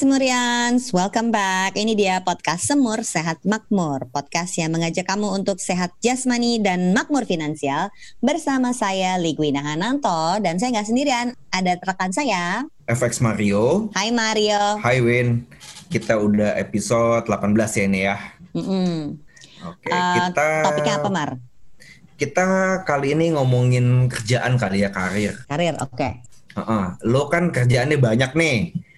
Semurians, welcome back. Ini dia podcast Semur Sehat Makmur, podcast yang mengajak kamu untuk sehat jasmani dan makmur finansial bersama saya Ligwina Hananto dan saya nggak sendirian, ada rekan saya. FX Mario. Hai Mario. Hai Win. Kita udah episode 18 ya ini ya. Mm-mm. Oke, Eh, kita Topiknya apa Mar? Kita kali ini ngomongin kerjaan kali ya, karir. Karir, oke. Heeh. Lo kan kerjaannya banyak nih.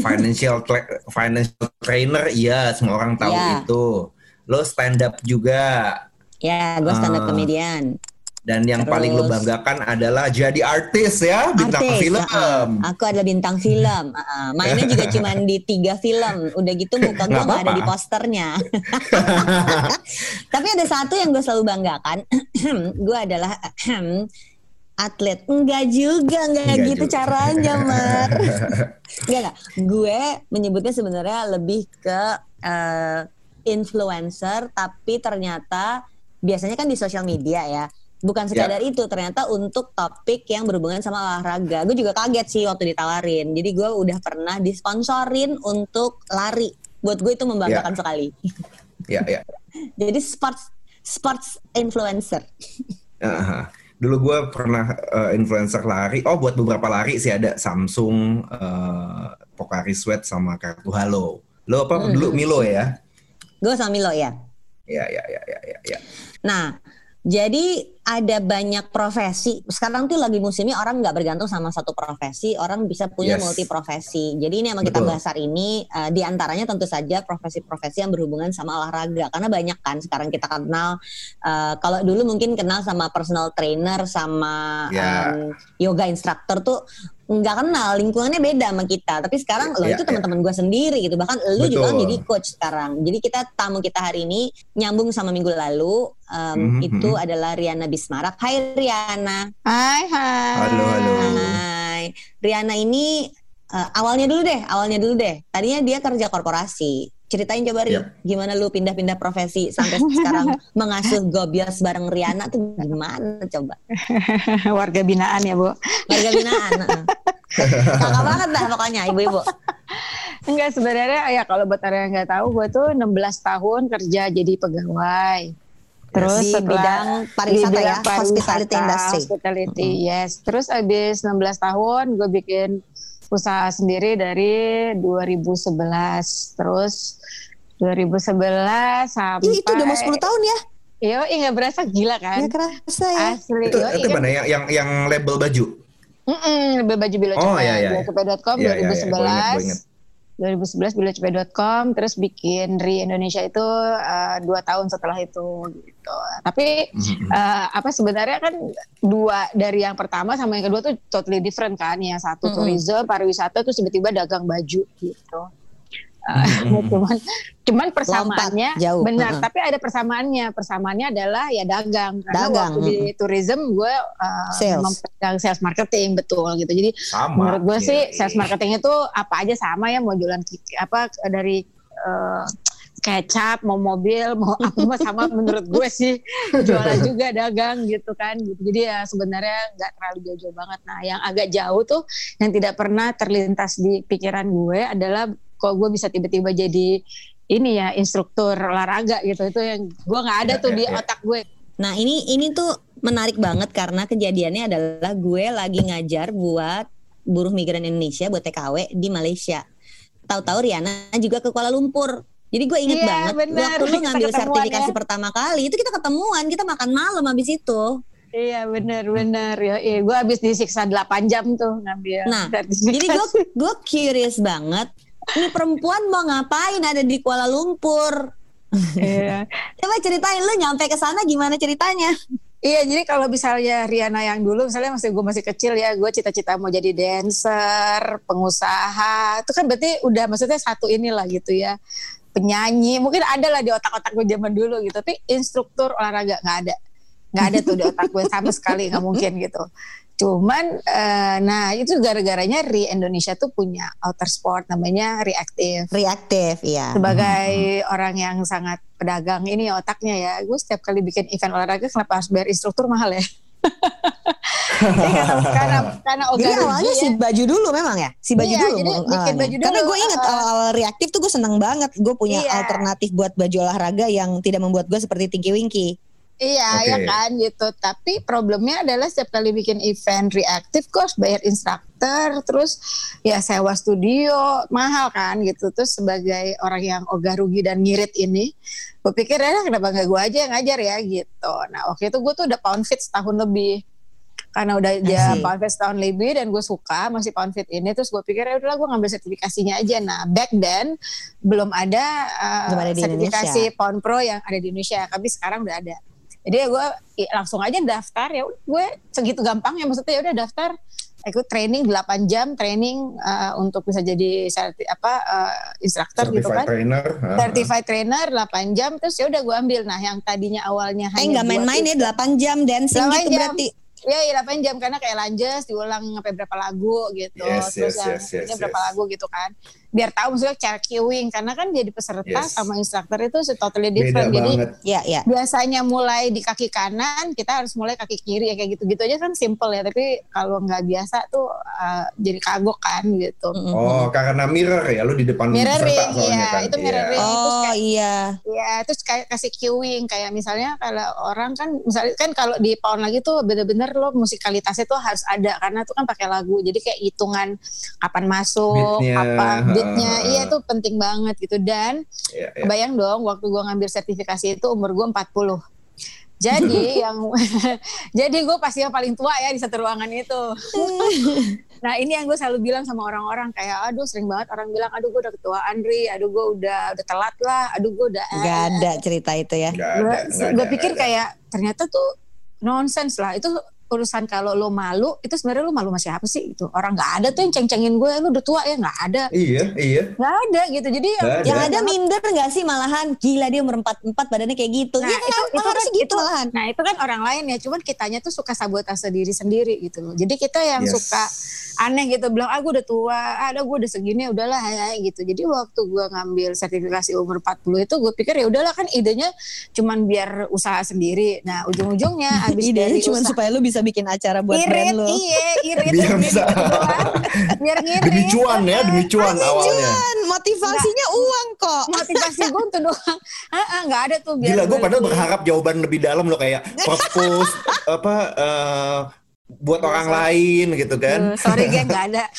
Financial tra- financial trainer iya semua orang tahu Iya. itu. Lo stand up juga Ya, gue stand up Ah, comedian. dan yang paling lo Terus- banggakan adalah jadi artis ya, bintang Artis, film. uh-uh. Aku adalah bintang film. uh-uh. Mainnya juga cuma di tiga film. Udah gitu muka gue Nggak ada di posternya. Tapi ada satu yang gue selalu banggakan. gue adalah atlet. Enggak juga, enggak Nggak gitu juga. caranya, Mar. Enggak, enggak. Gue menyebutnya sebenarnya lebih ke eh, influencer, tapi ternyata biasanya kan di sosial media ya. Bukan sekadar itu, ternyata untuk topik yang berhubungan sama olahraga. Gue juga kaget sih waktu ditawarin. Jadi gue udah pernah disponsorin untuk lari. Buat gue itu membanggakan sekali. ya, ya. Jadi sports sports influencer. Aha. Dulu gue pernah eh, influencer lari. Oh, buat beberapa lari sih ada Samsung, eh, Pocari Sweat sama Kartu Halo. Lo apa Hmm. dulu Milo ya? Gue sama Milo ya. Ya, ya, ya, ya, ya, ya. Nah, jadi ada banyak profesi. Sekarang tuh lagi musimnya orang nggak bergantung sama satu profesi, orang bisa punya Yes. multi profesi. Jadi ini yang kita Betul. bahas hari ini, eh, di antaranya tentu saja profesi-profesi yang berhubungan sama olahraga. Karena banyak kan sekarang kita kenal. eh, kalau dulu mungkin kenal sama personal trainer, sama Ya. em, yoga instructor tuh nggak kenal lingkungannya beda sama kita tapi sekarang lo Ya, itu ya. teman-teman gue sendiri gitu bahkan lo juga kan jadi coach sekarang jadi kita tamu kita hari ini nyambung sama minggu lalu em, Mhm, itu mhm. adalah Riana Bismarak Hai Riana Hai, hai. Halo, halo. Hai Riana ini eh, awalnya dulu deh awalnya dulu deh tadinya dia kerja korporasi ceritain coba Ri Yap. gimana lu pindah-pindah profesi sampai sekarang mengasuh gobios bareng Riana tuh gimana coba Warga binaan ya, Bu. warga binaan kakak banget dah pokoknya ibu-ibu Enggak sebenarnya ya kalau buat orang yang nggak tahu, gue tuh 16 tahun kerja jadi pegawai. Terus di setelah- bidang pariwisata di bidang ya, hospitality pariwisata, industry. Hospitality, yes. Terus abis 16 tahun gue bikin usaha sendiri dari 2011. Terus 2011 sampai Ih, itu udah mau 10 tahun ya? Yo, nggak berasa gila kan? Ya kerasa ya. Asli. Itu, Yoi, itu kan? mana yang, yang yang label baju? Mm-mm, baju Bilo Oh, Cepet, iya, iya, iya. bilocepet.com Iya, iya, iya, gua inget, 2011. inget. 2011 bilocepet.com terus bikin Ri Indonesia itu eh, dua tahun setelah itu gitu. Tapi Mhm. eh, apa sebenarnya kan dua dari yang pertama sama yang kedua tuh totally different kan. Yang satu Mm-mm. tourism, pariwisata terus tiba-tiba dagang baju gitu. Cuman cuman persamaannya Lompat jauh. benar Mm-mm. tapi ada persamaannya persamaannya adalah ya dagang karena Dagang, waktu di tourism gue uh, Sales. memegang sales marketing betul gitu jadi Sama. menurut gue sih Iya, sales marketing itu apa aja sama ya mau jualan apa dari eh, kecap mau mobil mau apa mah sama menurut gue sih jualan juga dagang gitu kan gitu. jadi ya sebenarnya nggak terlalu jauh-jauh banget nah yang agak jauh tuh yang tidak pernah terlintas di pikiran gue adalah kok gue bisa tiba-tiba jadi ini ya instruktur olahraga gitu itu yang gue nggak ada Ya, tuh ya, di ya. otak gue Nah ini ini tuh menarik banget karena kejadiannya adalah gue lagi ngajar buat buruh migran Indonesia buat TKW di Malaysia. Tahu-tahu Riana juga ke Kuala Lumpur. Jadi gue inget Iya, banget benar. waktu lu ngambil ketemuan sertifikasi ya. pertama kali itu kita ketemuan, kita makan malam habis itu. Iya bener bener ya. Iya, gue habis disiksa 8 jam tuh ngambil. Nah. Jadi gue gue curious banget. Ini perempuan mau ngapain ada di Kuala Lumpur? Iya. Coba ceritain lu nyampe ke sana gimana ceritanya? Iya, jadi kalau misalnya Riana yang dulu, misalnya masih gue masih kecil ya, gue cita-cita mau jadi dancer, pengusaha, itu kan berarti udah maksudnya satu inilah gitu ya, penyanyi, mungkin ada lah di otak-otak gue zaman dulu gitu, tapi instruktur olahraga nggak ada. Nggak ada tuh di otak gue sama sekali nggak mungkin gitu. Cuman uh, nah itu gara-garanya Ri Indonesia tuh punya outer sport namanya reaktif reaktif ya sebagai hmm. orang yang sangat pedagang ini otaknya ya. Gue setiap kali bikin event olahraga kenapa harus bayar instruktur mahal ya? Karena karena karena jadi awalnya ya. si baju dulu memang ya? Si baju iya, dulu jadi bikin baju dulu karena gue inget uh, awal reaktif tuh gue seneng banget. Gue punya iya. alternatif buat baju olahraga yang tidak membuat gue seperti Tinky Winky Iya okay. ya kan gitu. Tapi problemnya adalah setiap kali bikin event reaktif kok harus bayar instruktur, terus ya sewa studio mahal kan gitu. Terus sebagai orang yang ogah rugi dan ngirit ini, gue pikir ya kenapa nggak gue aja yang ngajar ya gitu. Nah waktu itu gue tuh udah pound fit setahun lebih karena udah dia pound fit setahun lebih dan gue suka masih pound fit ini terus gue pikir ya udahlah gue ngambil sertifikasinya aja nah back then belum ada, uh, ada sertifikasi pound pro yang ada di Indonesia tapi sekarang udah ada jadi ya gue langsung aja daftar ya gue segitu gampang ya maksudnya ya udah daftar ikut training 8 jam training uh, untuk bisa jadi serti, apa uh, instruktur gitu kan. trainer certified trainer 8 jam terus ya udah gue ambil. Nah yang tadinya awalnya eh nggak main-main ya 8 jam dancing 8 gitu jam. berarti Iya, iya 8 jam karena kayak lanjut diulang sampai berapa lagu gitu. Yes, Terus yes, yang yes, yes, yes. berapa lagu gitu kan. Biar tahu maksudnya cara queuing karena kan jadi peserta yes. sama instruktur itu totally different. Beda jadi. Ya, ya. biasanya mulai di kaki kanan, kita harus mulai kaki kiri ya kayak gitu-gitu aja kan simple ya. Tapi kalau nggak biasa tuh uh, jadi kagok kan gitu. Oh, karena mirror ya lu di depan mirroring, iya, kan. itu mirroring. Oh, terus kayak, iya. Iya, terus kayak kasih queuing kayak misalnya kalau orang kan misalnya kan kalau di pound lagi tuh bener-bener lo musikalitas musikalitasnya tuh harus ada karena itu kan pakai lagu. Jadi kayak hitungan kapan masuk beatnya, apa beatnya. uh, iya itu penting banget gitu. Dan yeah, yeah. bayang dong waktu gue ngambil sertifikasi itu umur gue 40 jadi yang jadi gue pasti yang paling tua ya di satu ruangan itu. Nah ini yang gue selalu bilang sama orang-orang kayak aduh sering banget orang bilang aduh gue udah ketua Andri aduh gue udah udah telat lah aduh gue udah eh. gak ada cerita itu ya. Gue pikir kayak ternyata tuh nonsens lah. Itu urusan kalau lo malu itu sebenarnya lo malu masih apa sih itu orang nggak ada tuh yang ceng-cengin gue lo udah tua ya? Nggak ada. Iya iya. Nggak ada gitu. Jadi yang, ada. yang ada minder nggak sih malahan? Gila dia umur empat empat badannya kayak gitu. Nah, ya, itu, itu kan gitu? itu, malahan nah itu kan orang lain ya. Cuman kitanya tuh suka sabotase diri sendiri gitu loh. Jadi kita yang yes. suka aneh gitu. Bilang ah gue udah tua. Ah gue udah segini udahlah ya gitu. Jadi waktu gue ngambil sertifikasi umur 40 itu gue pikir ya udahlah kan idenya cuman biar usaha sendiri. Nah ujung-ujungnya abis idenya cuma supaya lu bisa bikin acara buat irit, brand lu iya irit. Biar bisa. biar ngirit demi cuan ya demi cuan demi awalnya. cuan. motivasinya Nggak, uang kok. Motivasi gue untuk doang. Nggak ada tuh biar gila gue padahal berharap jawaban lebih dalam loh kayak purpose apa uh, buat orang so, lain gitu kan. Uh, sorry geng nggak ada.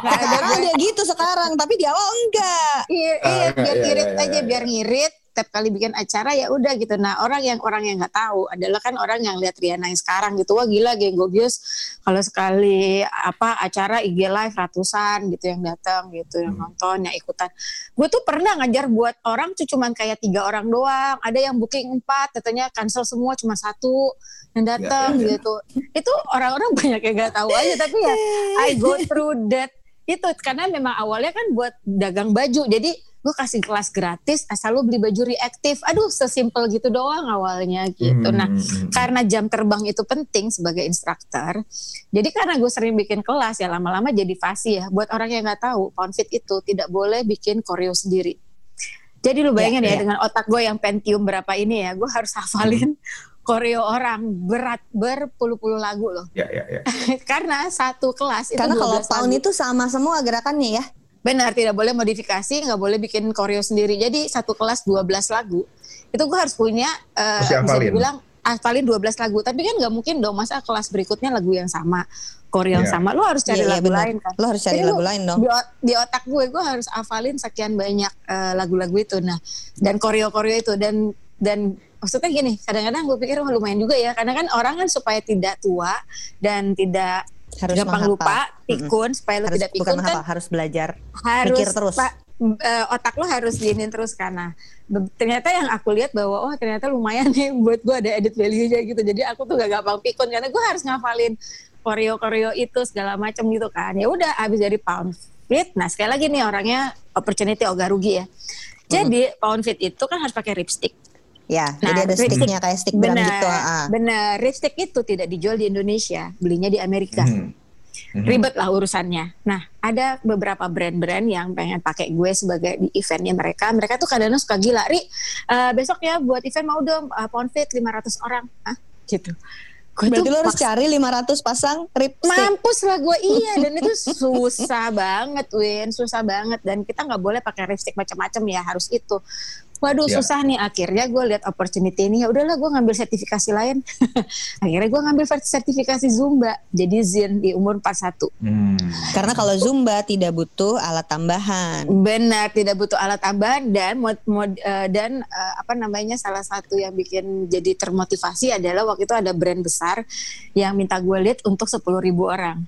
gak ada. Sekarang udah gitu sekarang, tapi di awal enggak. Iya, uh, iya biar iya, ngirit iya, aja, iya. biar ngirit. Tiap kali bikin acara ya udah gitu. Nah orang yang orang yang nggak tahu adalah kan orang yang lihat Riana yang sekarang gitu. Wah gila geng Gobius kalau sekali apa acara IG live ratusan gitu yang datang gitu, yang hmm. nonton, yang ikutan. Gue tuh pernah ngajar buat orang tuh cuman kayak tiga orang doang. Ada yang booking empat, katanya cancel semua cuma satu yang datang ya, ya, ya. gitu. Itu orang-orang banyak yang nggak tahu aja tapi ya I go through that itu karena memang awalnya kan buat dagang baju jadi gue kasih kelas gratis asal lu beli baju reaktif aduh sesimpel gitu doang awalnya gitu hmm. nah hmm, hmm. karena jam terbang itu penting sebagai instruktur jadi karena gue sering bikin kelas ya lama-lama jadi fasih ya buat orang yang nggak tahu poundfit itu tidak boleh bikin koreo sendiri jadi lu bayangin ya, ya, ya dengan otak gue yang Pentium berapa ini ya gue harus hafalin hmm koreo orang berat berpuluh-puluh lagu loh. Ya, ya, ya. Karena satu kelas itu Karena kalau pound itu sama semua gerakannya ya. Benar, tidak boleh modifikasi, nggak boleh bikin koreo sendiri. Jadi satu kelas 12 lagu. Itu gue harus punya uh, bisa dibilang hafalin 12 lagu. Tapi kan nggak mungkin dong masa kelas berikutnya lagu yang sama, koreo yang yeah. sama. Lo harus cari yeah, iya, lagu yeah, lain kan. Lo harus cari Jadi lagu lain dong. Di, di otak gue, gue harus hafalin sekian banyak uh, lagu-lagu itu. Nah, dan koreo-koreo itu dan dan maksudnya gini kadang-kadang gue pikir oh, lumayan juga ya karena kan orang kan supaya tidak tua dan tidak harus gampang menghafal. lupa pikun supaya lo tidak pikun bukan kan harus belajar. harus mikir terus. Pa, uh, otak lo harus diinin terus karena ternyata yang aku lihat bahwa oh ternyata lumayan nih buat gue ada edit value-nya gitu. Jadi aku tuh gak gampang pikun karena gue harus ngafalin koreo koreo itu segala macam gitu kan. Ya udah abis dari pound fit nah sekali lagi nih orangnya opportunity ogah rugi ya. Jadi pound fit itu kan harus pakai lipstick Ya, Nah, jadi ada Ripstick. sticknya kayak stick drum Benar, gitu. ah. benar. Lipstick itu tidak dijual di Indonesia, belinya di Amerika. Mhm. Mhm. Ribet lah urusannya. Nah, ada beberapa brand-brand yang pengen pakai gue sebagai di eventnya mereka. Mereka tuh kadang suka gila, Ri, eh, besok ya buat event mau dong uh, pound fit 500 orang. Hah? Gitu. Gue Berarti tuh lo harus cari 500 pasang lipstick. Mampus lah gue iya dan itu susah banget Win susah banget dan kita nggak boleh pakai lipstick macam-macam ya harus itu waduh Ya. susah nih akhirnya gue lihat opportunity ini ya udahlah gue ngambil sertifikasi lain akhirnya gue ngambil sertifikasi zumba jadi zin di umur 41 Hmm. Karena kalau Zumba tidak butuh alat tambahan. benar tidak butuh alat tambahan dan mod, mod- eh, dan eh, apa namanya salah satu yang bikin jadi termotivasi adalah waktu itu ada brand besar yang minta gue lihat untuk 10.000 ribu orang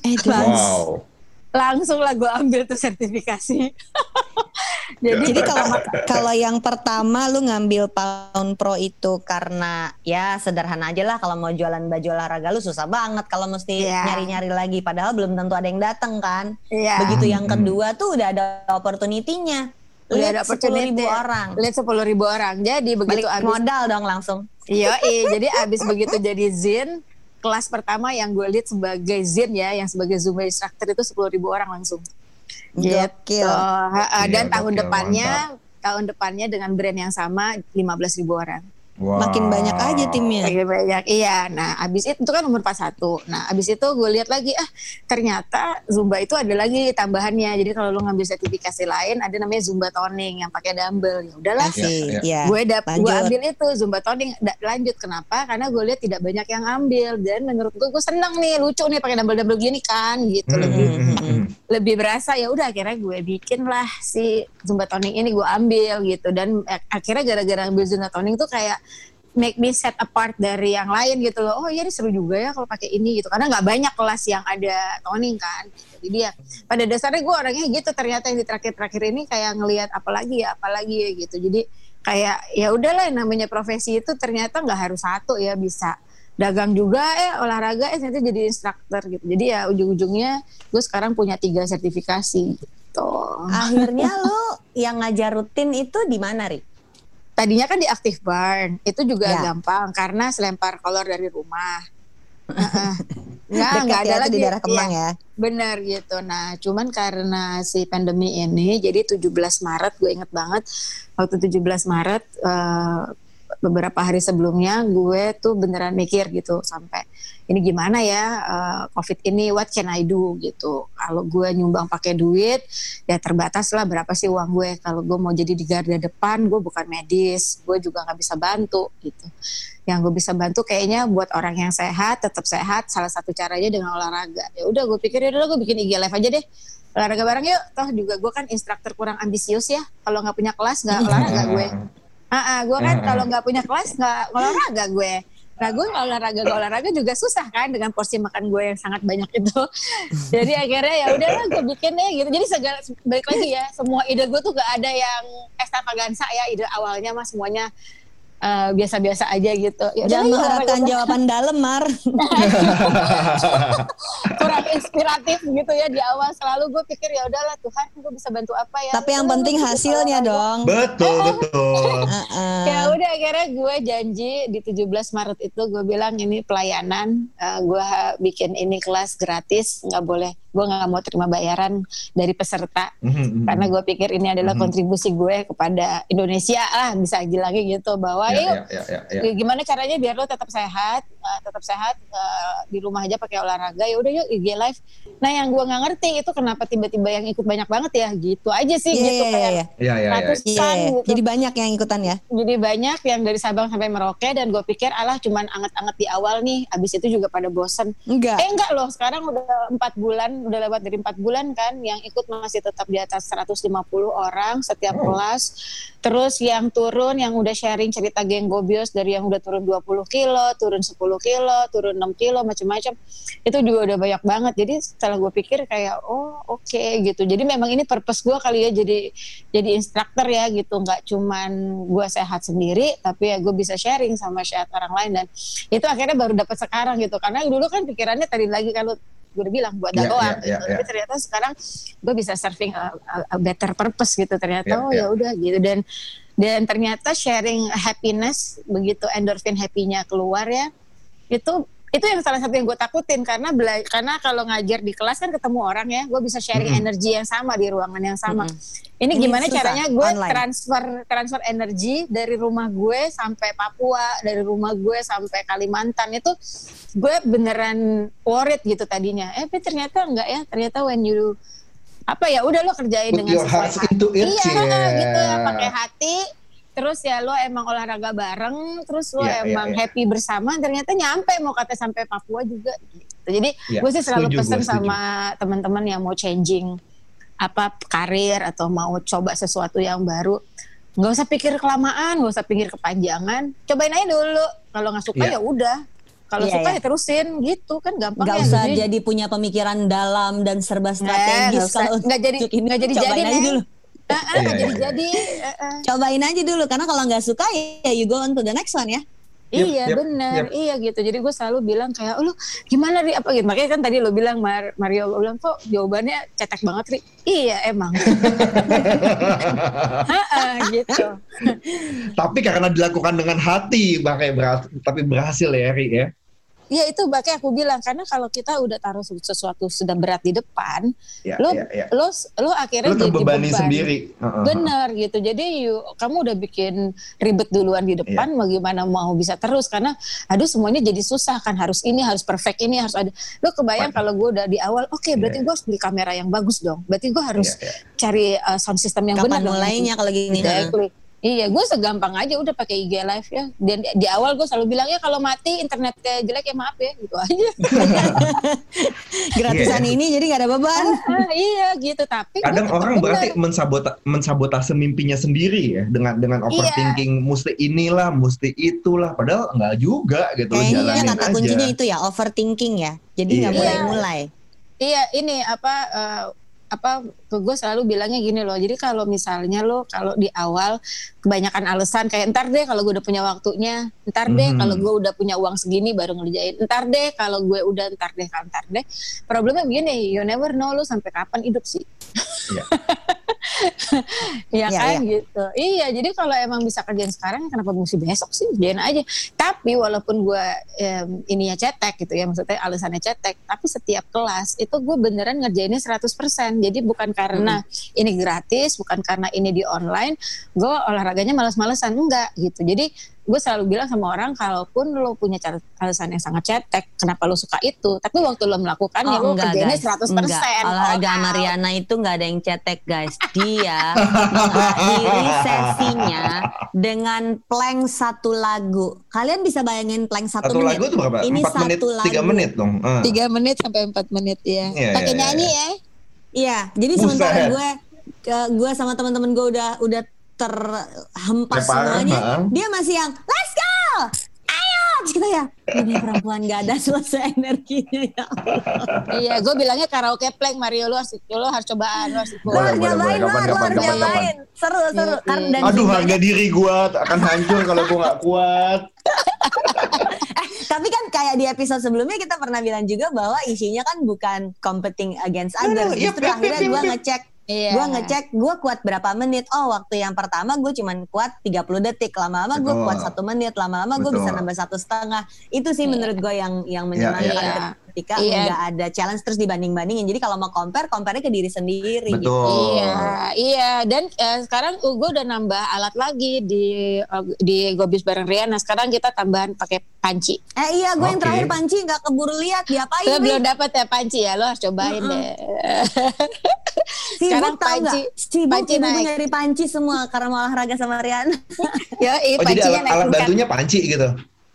Eh, Wow. Langsung lah gue ambil tuh sertifikasi. Jadi, Jadi kalau kalau yang pertama lu ngambil Pound Pro itu karena ya sederhana aja lah kalau mau jualan baju olahraga lu susah banget kalau mesti Iya. nyari-nyari lagi padahal belum tentu ada yang datang kan. Iya. Begitu yang Hmm. kedua tuh udah ada opportunity-nya. Udah ada Lihat 10.000 opportunity. orang. lihat sepuluh ribu orang. Jadi begitu Balik abis, modal dong langsung. iya, iya. jadi abis begitu jadi zin, kelas pertama yang gue lihat sebagai zin ya, yang sebagai Zumba instructor itu sepuluh ribu orang langsung. Gitu. Dan Iya, tahun gokil, depannya, tahun depannya dengan brand yang sama 15 ribu orang. Wow. Makin banyak aja timnya. Lagi banyak, iya. Nah, abis itu, itu kan umur 41. Nah, abis itu gue lihat lagi, ah ternyata Zumba itu ada lagi tambahannya. Jadi kalau lu ngambil sertifikasi lain, ada namanya Zumba Toning yang pakai dumbbell. Ya udahlah. Iya, Ya. gue dap gue ambil itu Zumba Toning. Da- lanjut kenapa? Karena gue lihat tidak banyak yang ambil dan menurut gue gue seneng nih, lucu nih pakai dumbbell-dumbbell gini kan, gitu Hmm, lebih hmm, hmm. lebih berasa ya udah akhirnya gue bikin lah si Zumba toning ini gue ambil gitu dan ak- akhirnya gara-gara ambil Zumba toning tuh kayak make me set apart dari yang lain gitu loh. Oh iya seru juga ya kalau pakai ini gitu. Karena nggak banyak kelas yang ada toning kan. Gitu. jadi ya pada dasarnya gue orangnya gitu. Ternyata yang di terakhir-terakhir ini kayak ngelihat apalagi ya apalagi ya gitu. Jadi kayak ya udahlah namanya profesi itu ternyata nggak harus satu ya. Bisa dagang juga eh olahraga eh ternyata jadi instruktur gitu. Jadi ya ujung-ujungnya gue sekarang punya tiga sertifikasi gitu. Akhirnya lu yang ngajar rutin itu di mana, Ri? Tadinya kan di Active Barn itu juga Ya. gampang karena selempar kolor dari rumah Heeh. nggak Dekat nggak ada ya, itu lagi di daerah Kemang Iya. ya. Benar gitu. Nah, cuman karena si pandemi ini, jadi 17 Maret gue inget banget waktu 17 Maret eh, beberapa hari sebelumnya gue tuh beneran mikir gitu sampai ini gimana ya eh, COVID ini what can I do? gitu. Kalau gue nyumbang pakai duit ya terbatas lah berapa sih uang gue. Kalau gue mau jadi di garda depan, gue bukan medis, gue juga nggak bisa bantu gitu. Yang gue bisa bantu kayaknya buat orang yang sehat tetap sehat salah satu caranya dengan olahraga. Ya udah gue pikir ya udah gue bikin IG live aja deh. Olahraga bareng yuk. Toh juga gue kan instruktur kurang ambisius ya. Kalau nggak punya kelas nggak olahraga gue ah ah, gue kan Ah. kalau nggak punya kelas nggak olahraga gue. Nah gue nggak olahraga nggak olahraga juga susah kan dengan porsi makan gue yang sangat banyak itu. Jadi akhirnya ya udahlah gue bikin deh gitu. Jadi segala balik lagi ya semua ide gue tuh gak ada yang ekstravaganza ya ide awalnya mah semuanya eh, biasa-biasa aja gitu. Ya Jangan mengharapkan olahraga jawaban dalam, Mar. kurang inspiratif gitu ya di awal selalu gue pikir ya udahlah Tuhan gue bisa bantu apa ya. Tapi yang penting hasilnya dong. betul betul. Heeh. Ya udah akhirnya gue janji di 17 Maret itu gue bilang ini pelayanan eh, gue bikin ini kelas gratis nggak boleh gue nggak mau terima bayaran dari peserta Mhm, karena gue pikir ini adalah Mhm. kontribusi gue kepada Indonesia lah bisa bilangnya gitu bahwa Yuk ya, ya, ya, ya. Ya, gimana caranya biar lo tetap sehat uh, tetap sehat uh, di rumah aja pakai olahraga ya udah yuk IG live nah yang gua nggak ngerti itu kenapa tiba-tiba yang ikut banyak banget ya gitu aja sih Iya, gitu iya, kayak iya. Ya, ya, ya. ratusan Iya, gitu jadi banyak yang ikutan ya. jadi banyak yang dari Sabang sampai Merauke dan gue pikir alah cuman anget-anget di awal nih abis itu juga pada bosen Enggak. eh enggak loh sekarang udah empat bulan udah lewat dari empat bulan kan yang ikut masih tetap di atas 150 orang setiap Oh. kelas terus yang turun yang udah sharing cerita geng Gobios dari yang udah turun 20 kilo turun 10 kilo turun 6 kilo macam-macam itu juga udah banyak banget. Jadi setelah gue pikir kayak oh oke gitu. Jadi memang ini purpose gue kali ya jadi jadi instruktur ya gitu. Nggak cuman gue sehat sendiri tapi ya gue bisa sharing sama sehat orang lain. Dan itu akhirnya baru dapat sekarang gitu. Karena dulu kan pikirannya tadi lagi kalau gue udah bilang buat dakwah ya, ya, gitu. ya. tapi ternyata sekarang gue bisa serving a, a- a better purpose gitu. Ternyata Ya, oh ya. ya udah gitu. Dan dan ternyata sharing happiness begitu endorphin happy-nya keluar ya itu itu yang salah satu yang gue takutin. Karena bela- karena kalau ngajar di kelas kan ketemu orang ya. Gue bisa sharing Mm-mm. energi yang sama di ruangan yang sama. Ini Ini gimana susah, caranya gue transfer transfer energi dari rumah gue sampai Papua dari rumah gue sampai Kalimantan. Itu gue beneran worried gitu tadinya. Eh tapi ternyata enggak ya? Ternyata when you apa ya udah lo kerjain Put dengan sesuai into it, iya yeah. gitu. Ya pakai hati terus ya lo emang olahraga bareng terus lo Iya, iya, emang iya. happy bersama ternyata nyampe mau kata sampai Papua juga gitu jadi Iya, gue sih selalu setuju, pesen sama teman-teman yang mau changing apa karir atau mau coba sesuatu yang baru nggak usah pikir kelamaan nggak usah pikir kepanjangan cobain aja dulu kalau nggak suka Iya. ya udah kalau Iya, suka iya. ya terusin gitu kan gampang Gak ya usah Jadi- jadi punya pemikiran dalam dan serba strategis kalau nggak jadi nggak jadi cobain jadi dulu. Ah, nggak Iya, jadi iya, jadi Ah, ah. Cobain aja dulu karena kalau nggak suka ya you go on to the next one ya. Yep, iya yep, benar, yep. iya gitu. Jadi gue selalu bilang kayak, oh, lu gimana ri apa gitu. Makanya kan tadi lo bilang Mar- Mario, lo bilang kok jawabannya cetek banget ri. Iya emang. Gitu. Tapi karena dilakukan dengan hati, makanya berhasil, tapi berhasil ya, Ri ya. Iya itu makanya aku bilang karena kalau kita udah taruh sesuatu sudah berat di depan, Ya, lo ya, ya. lo lo akhirnya Lu jadi beban. sendiri. Heeh. Bener gitu. Jadi you, kamu udah bikin ribet duluan di depan, Iya. mau gimana mau bisa terus karena aduh semuanya jadi susah kan harus ini harus perfect ini harus ada. Lo kebayang kalau gue udah di awal, oke berarti Iya. gue harus beli kamera yang bagus dong. Berarti gue harus Iya, iya. cari uh, sound system yang Kapan benar dong. mulainya kalau gini? Exactly. Iya, gue segampang aja udah pakai IG live ya. Dan di, di awal gue selalu bilang ya kalau mati internetnya jelek ya maaf ya gitu aja. Gratisan Iya. ini jadi nggak ada beban. Ah, iya gitu. Tapi Kadang tetap orang bener. berarti mensabota, mensabotase mimpinya sendiri ya dengan dengan Iya. overthinking mesti inilah, mesti itulah padahal enggak juga gitu Kayaknya jalanin kata aja. kuncinya itu ya overthinking ya. Jadi nggak Iya. mulai-mulai. Iya ini apa eh, apa gue selalu bilangnya gini loh. Jadi kalau misalnya lo kalau di awal kebanyakan alasan kayak ntar deh kalau gue udah punya waktunya, ntar deh Mhm. kalau gue udah punya uang segini baru ngerjain, ntar deh kalau gue udah ntar deh kalau ntar deh. Problemnya begini, you never know lo sampai kapan hidup sih. Iya. Iya Iya, kan gitu. Iya, jadi kalau emang bisa kerjain sekarang kenapa mesti besok sih? Kerjain aja. Tapi walaupun gue em, ininya cetek gitu ya, maksudnya alasannya cetek, tapi setiap kelas itu gue beneran ngerjainnya 100%. Jadi bukan karena ini gratis, bukan karena ini di online, gue olahraganya males-malesan enggak gitu. Jadi gue selalu bilang sama orang kalaupun lo punya alasan yang sangat cetek, kenapa lo suka itu? Tapi waktu lo melakukan ya lo kerjainnya 100%. Enggak. Olahraga out. Mariana itu nggak ada yang cetek guys. Dia mengakhiri sesinya dengan plank satu lagu. Kalian bisa bayangin plank satu, Satu menit? lagu tuh berapa? Ini Empat menit, satu tiga lagu. menit dong. Ah. Tiga menit sampai empat menit ya. Iya, Pakai iya, nyanyi iya. ya. Iya, jadi Buset. sementara gue ke- gue sama teman-teman gue udah udah terhempas semuanya, dia masih yang let's go, ayo, Terus kita ya ini perempuan gak ada selesai energinya ya. Iya, gue bilangnya karaoke plank Mario lu harus lu harus cobaan lu harus ikut. Lu harus Boleh, boleh, nyobain, boleh. lu Kapan, harus kapan. Seru, seru. Iya, Karena iya. dan Aduh harga diri gua akan hancur kalau gua nggak kuat. Tapi kan kayak di episode sebelumnya kita pernah bilang juga bahwa isinya kan bukan competing against others. yep, Justru yep, akhirnya gue ngecek Iya. Gue ngecek gue kuat berapa menit. Oh waktu yang pertama gue cuman kuat 30 detik. Lama-lama gue kuat satu menit. Lama-lama gue bisa nambah satu setengah. Itu sih Iya. menurut gue yang yang Iya, menyenangkan iya. Ketika Iya. nggak ada challenge terus dibanding-bandingin. Jadi kalau mau compare, compare ke diri sendiri. gitu. Betul. Iya, iya. Dan eh, sekarang gue udah nambah alat lagi di eh, di Gobis bareng Riana. Sekarang kita tambahan pakai panci. Eh iya gue yang Oke. terakhir panci nggak keburu lihat diapain nih. belum dapat ya panci ya, lo harus cobain Mm-mm. deh. Sibuk sekarang tau panci, nggak? Sibuk, panci sibuk gue naik. nyari panci semua karena mau olahraga sama Riana. Ya, Oh jadi pancinya alat, alat bantunya panci gitu.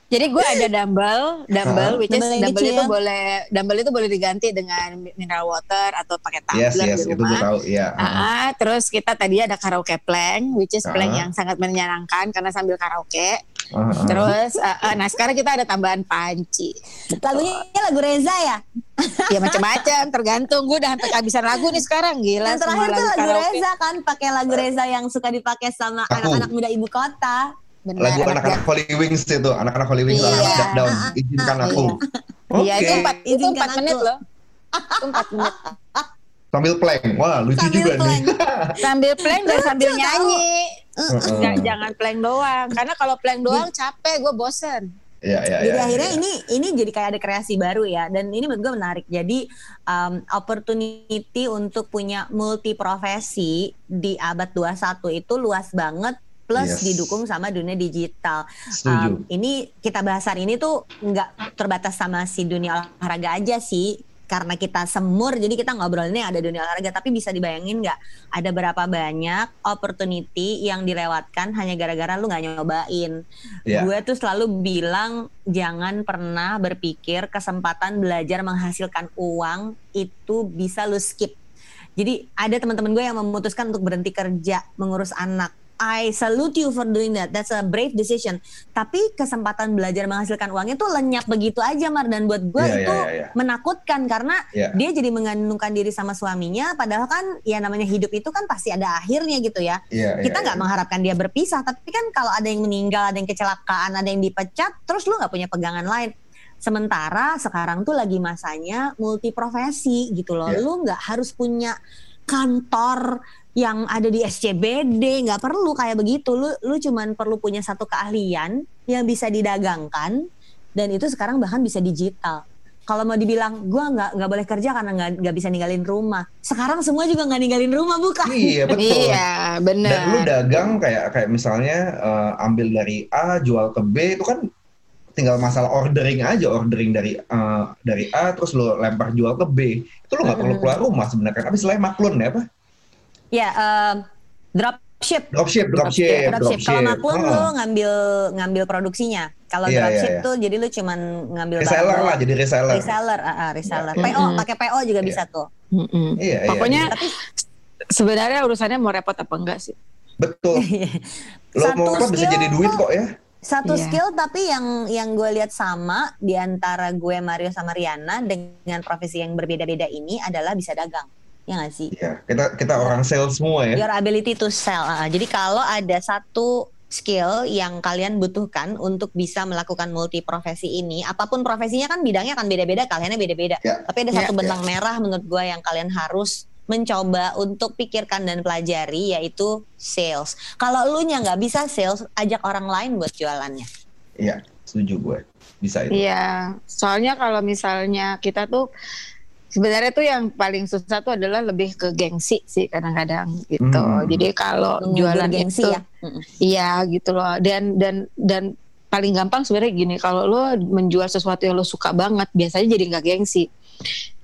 Jadi gue ada dumbbell, dumbbell, which is Dumbbell yang dumbbell itu kecil. boleh, dumbbell itu boleh diganti dengan mineral water atau pakai tumbler Yes yes di itu gua rumah. tahu. Iya. Ah, terus kita tadi ada karaoke plank, which is plank Ah. yang sangat menyenangkan karena sambil karaoke. Ah, ah. Terus, ah, ah, nah sekarang kita ada tambahan panci. Lagunya lagu Reza ya. Ya macam-macam, tergantung. Gue udah sampai kehabisan lagu nih sekarang, gila. Yang terakhir tuh lagu karaoke. Reza kan pakai lagu Reza yang suka dipakai sama anak-anak muda ibu kota. Benar, Lagu anak anak-anak Holy Wings itu, anak-anak Holy Wings Iya. anak step down, izinkan aku. Iya, itu Oke. empat, itu empat menit loh. Itu 4 menit. Sambil plank. Wah, lucu Sambil juga plank. nih. Sambil plank dan sambil Lucu nyanyi. Nggak, jangan plank doang. Karena kalau plank doang capek, gue bosen. Iya, iya, Jadi iya, akhirnya iya. ini ini jadi kayak ada kreasi baru ya dan ini menurut gue menarik. Jadi um, opportunity untuk punya multi profesi di abad 21 itu luas banget plus Yes. didukung sama dunia digital. Setuju. Um, ini kita bahas hari ini tuh nggak terbatas sama si dunia olahraga aja sih karena kita semur jadi kita ngobrolinnya ada dunia olahraga tapi bisa dibayangin nggak ada berapa banyak opportunity yang dilewatkan hanya gara-gara lu nggak nyobain Iya. gue tuh selalu bilang jangan pernah berpikir kesempatan belajar menghasilkan uang itu bisa lu skip jadi ada teman-teman gue yang memutuskan untuk berhenti kerja mengurus anak I salute you for doing that. That's a brave decision. Tapi kesempatan belajar menghasilkan uangnya tuh lenyap begitu aja, Mar. Dan buat gue Iya, itu iya, iya. menakutkan karena Iya. dia jadi mengandungkan diri sama suaminya. Padahal kan ya namanya hidup itu kan pasti ada akhirnya gitu ya. Iya, Kita nggak iya. mengharapkan dia berpisah, tapi kan kalau ada yang meninggal, ada yang kecelakaan, ada yang dipecat, terus lu nggak punya pegangan lain. Sementara sekarang tuh lagi masanya multi profesi gitu loh. Iya. Lu nggak harus punya kantor yang ada di SCBD, nggak perlu kayak begitu. Lu lu cuman perlu punya satu keahlian yang bisa didagangkan dan itu sekarang bahkan bisa digital. Kalau mau dibilang gua nggak nggak boleh kerja karena nggak nggak bisa ninggalin rumah. Sekarang semua juga nggak ninggalin rumah bukan? Iya, betul. Iya, benar. Dan lu dagang kayak kayak misalnya eh, ambil dari A jual ke B itu kan tinggal masalah ordering aja ordering dari eh, dari A terus lu lempar jual ke B itu lu nggak perlu keluar rumah sebenarnya kan. Tapi selain maklun ya apa? Ya, em, dropship. Dropship, dropship, Dropship. Kalau maklum Heeh. lu ngambil ngambil produksinya. Kalau Iya, dropship iya, iya. tuh jadi lu cuman ngambil reseller barang lah jadi reseller. reseller, ah, ah, reseller. Iya, iya. PO, pakai PO juga Iya. bisa tuh. Mm-mm. Iya, iya, Pokoknya iya. Tapi sebenarnya urusannya mau repot apa enggak sih? betul. Lo Satu mau apa bisa jadi duit kok ya? Satu Iya. skill tapi yang yang gue lihat sama di antara gue Mario sama Riana dengan profesi yang berbeda-beda ini adalah bisa dagang. Ya nggak sih? Iya, kita kita orang sales semua ya. Your ability to sell. Ah, jadi kalau ada satu skill yang kalian butuhkan untuk bisa melakukan multi profesi ini, apa pun profesinya kan bidangnya akan beda-beda, kaliannya beda-beda. Ya. Tapi ada Ya, satu benang merah menurut gue yang kalian harus mencoba untuk pikirkan dan pelajari yaitu sales. Kalau lu nya nggak bisa sales, ajak orang lain buat jualannya. Iya, setuju gue. Bisa itu. Iya, soalnya kalau misalnya kita tuh sebenarnya tuh yang paling susah tuh adalah lebih ke gengsi sih kadang-kadang gitu. Hmm. Jadi kalau Mengubur jualan gengsi itu ya. Iya gitu loh. Dan dan dan paling gampang sebenarnya gini, kalau lo menjual sesuatu yang lo suka banget, biasanya jadi nggak gengsi.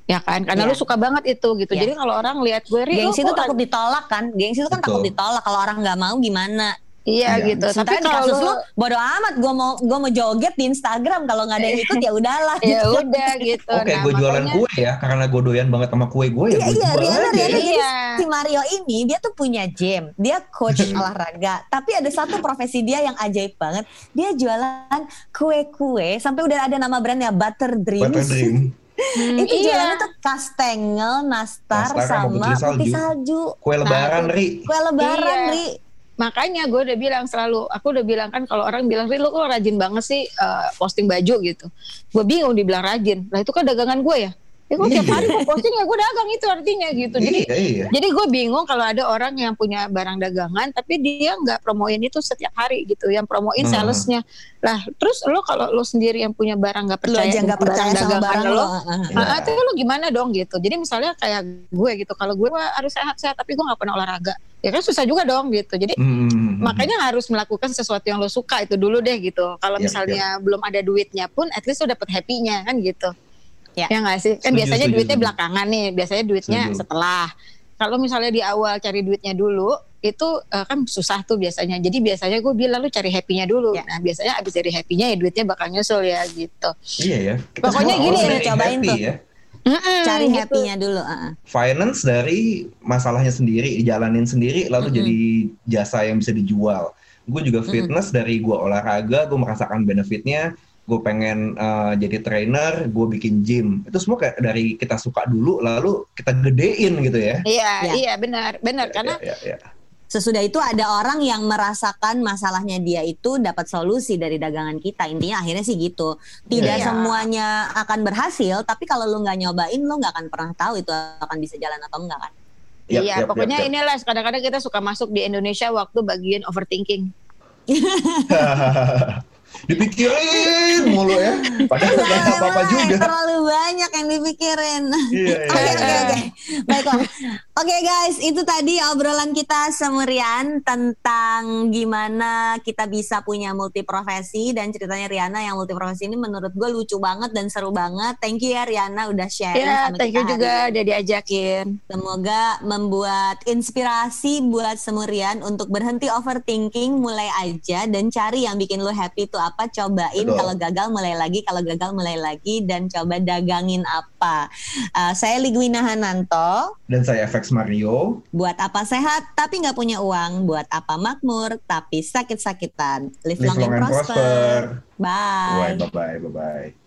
Ya kan? Karena Iya. lo suka banget itu gitu. Iya. Jadi kalau orang lihat gue, "Ri, lo Gengsi itu takut ditolak kan? Gengsi itu kan Betul. takut ditolak. Kalau orang nggak mau gimana? Iya Iya. gitu. Tapi kalau kasus lu bodo amat. Gue mau gue mau joget di Instagram. Kalau nggak ada yang ikut ya udahlah. ya gitu. udah gitu. Oke, Nah, gue jualan makanya- kue ya, karena gue doyan banget sama kue gue ya Iya iya jual Riana aja. Riana jadi Iya. si Mario ini dia tuh punya gym. Dia coach olahraga. Tapi ada satu profesi dia yang ajaib banget. Dia jualan kue-kue sampai udah ada nama brandnya Butter Dreams. Butter Dream. Hmm, Itu iya. jualannya tuh kastengel, nastar, Nastar sama putri salju. putih salju. Kue lebaran, itu- Ri. Kue lebaran, Iya. Ri. Makanya gue udah bilang selalu, aku udah bilang kan kalau orang bilang, lu kok rajin banget sih eh, posting baju gitu. Gue bingung dibilang rajin. Lah itu kan dagangan gue ya. Ya gue tiap Iya. hari mau posting ya gue dagang itu artinya gitu. Jadi Iya, iya. jadi gue bingung kalau ada orang yang punya barang dagangan tapi dia nggak promoin itu setiap hari gitu. Yang promoin Hmm. salesnya. Lah terus lo kalau lo sendiri yang punya barang nggak Lu percaya aja nggak percaya sama dagangan barang lo, lo. Itu lo gimana dong gitu. Jadi misalnya kayak gue gitu, kalau gue harus sehat-sehat tapi gue nggak pernah olahraga, ya kan susah juga dong gitu. Jadi Hmm. makanya harus melakukan sesuatu yang lo suka itu dulu deh gitu. Kalau Yap, misalnya belum ada duitnya pun, at least lo dapet happy-nya kan gitu. Ya. Ya nggak sih? Kan Setuju, biasanya setuju, duitnya setuju. belakangan nih, biasanya duitnya Setuju. setelah. Kalau misalnya di awal cari duitnya dulu, itu eh, kan susah tuh biasanya. Jadi biasanya gue bilang lu cari happy-nya dulu. Ya. Nah biasanya abis dari happy-nya ya duitnya bakal nyusul ya gitu. Iya ya. Kita Pokoknya gini, dari cobain happy tuh. ya. Mm-mm, Cari gitu. happy-nya dulu. ah, ah. Finance dari masalahnya sendiri, dijalanin sendiri, lalu Mm-mm. jadi jasa yang bisa dijual. Gue juga fitness dari gue olahraga, gue merasakan benefitnya. Gue pengen uh, jadi trainer, gue bikin gym. Itu semua kayak dari kita suka dulu, lalu kita gedein gitu ya. Iya, Ya. iya benar, benar karena Ya, ya, ya. Sesudah itu ada orang yang merasakan masalahnya dia itu dapat solusi dari dagangan kita. Intinya akhirnya sih gitu. Tidak Iya. semuanya akan berhasil, tapi kalau lu nggak nyobain, lu nggak akan pernah tahu itu akan bisa jalan atau enggak kan. Yap, iya, yap, pokoknya yap, yap. inilah kadang-kadang kita suka masuk di Indonesia waktu bagian overthinking. Dipikirin mulu ya. Padahal nggak ada apa-apa juga. Terlalu banyak yang dipikirin. Iya, Oke iya. oke oke. Baiklah. Oke guys, itu tadi obrolan kita semerian tentang gimana kita bisa punya multi profesi dan ceritanya Riana yang multi profesi ini menurut gue lucu banget dan seru banget. Thank you ya Riana udah sharing Ya, sama thank kita you hari juga ini. udah diajakin. Semoga membuat inspirasi buat semurian untuk berhenti overthinking, mulai aja dan cari yang bikin lo happy itu apa, cobain. Betul. Kalau gagal mulai lagi, kalau gagal mulai lagi dan coba dagangin apa. Uh, saya Ligwina Hananto. Dan saya FX Mario. Buat apa sehat tapi nggak punya uang, buat apa makmur tapi sakit-sakitan. Live, Live long, and prosper. Bye. Bye bye bye bye.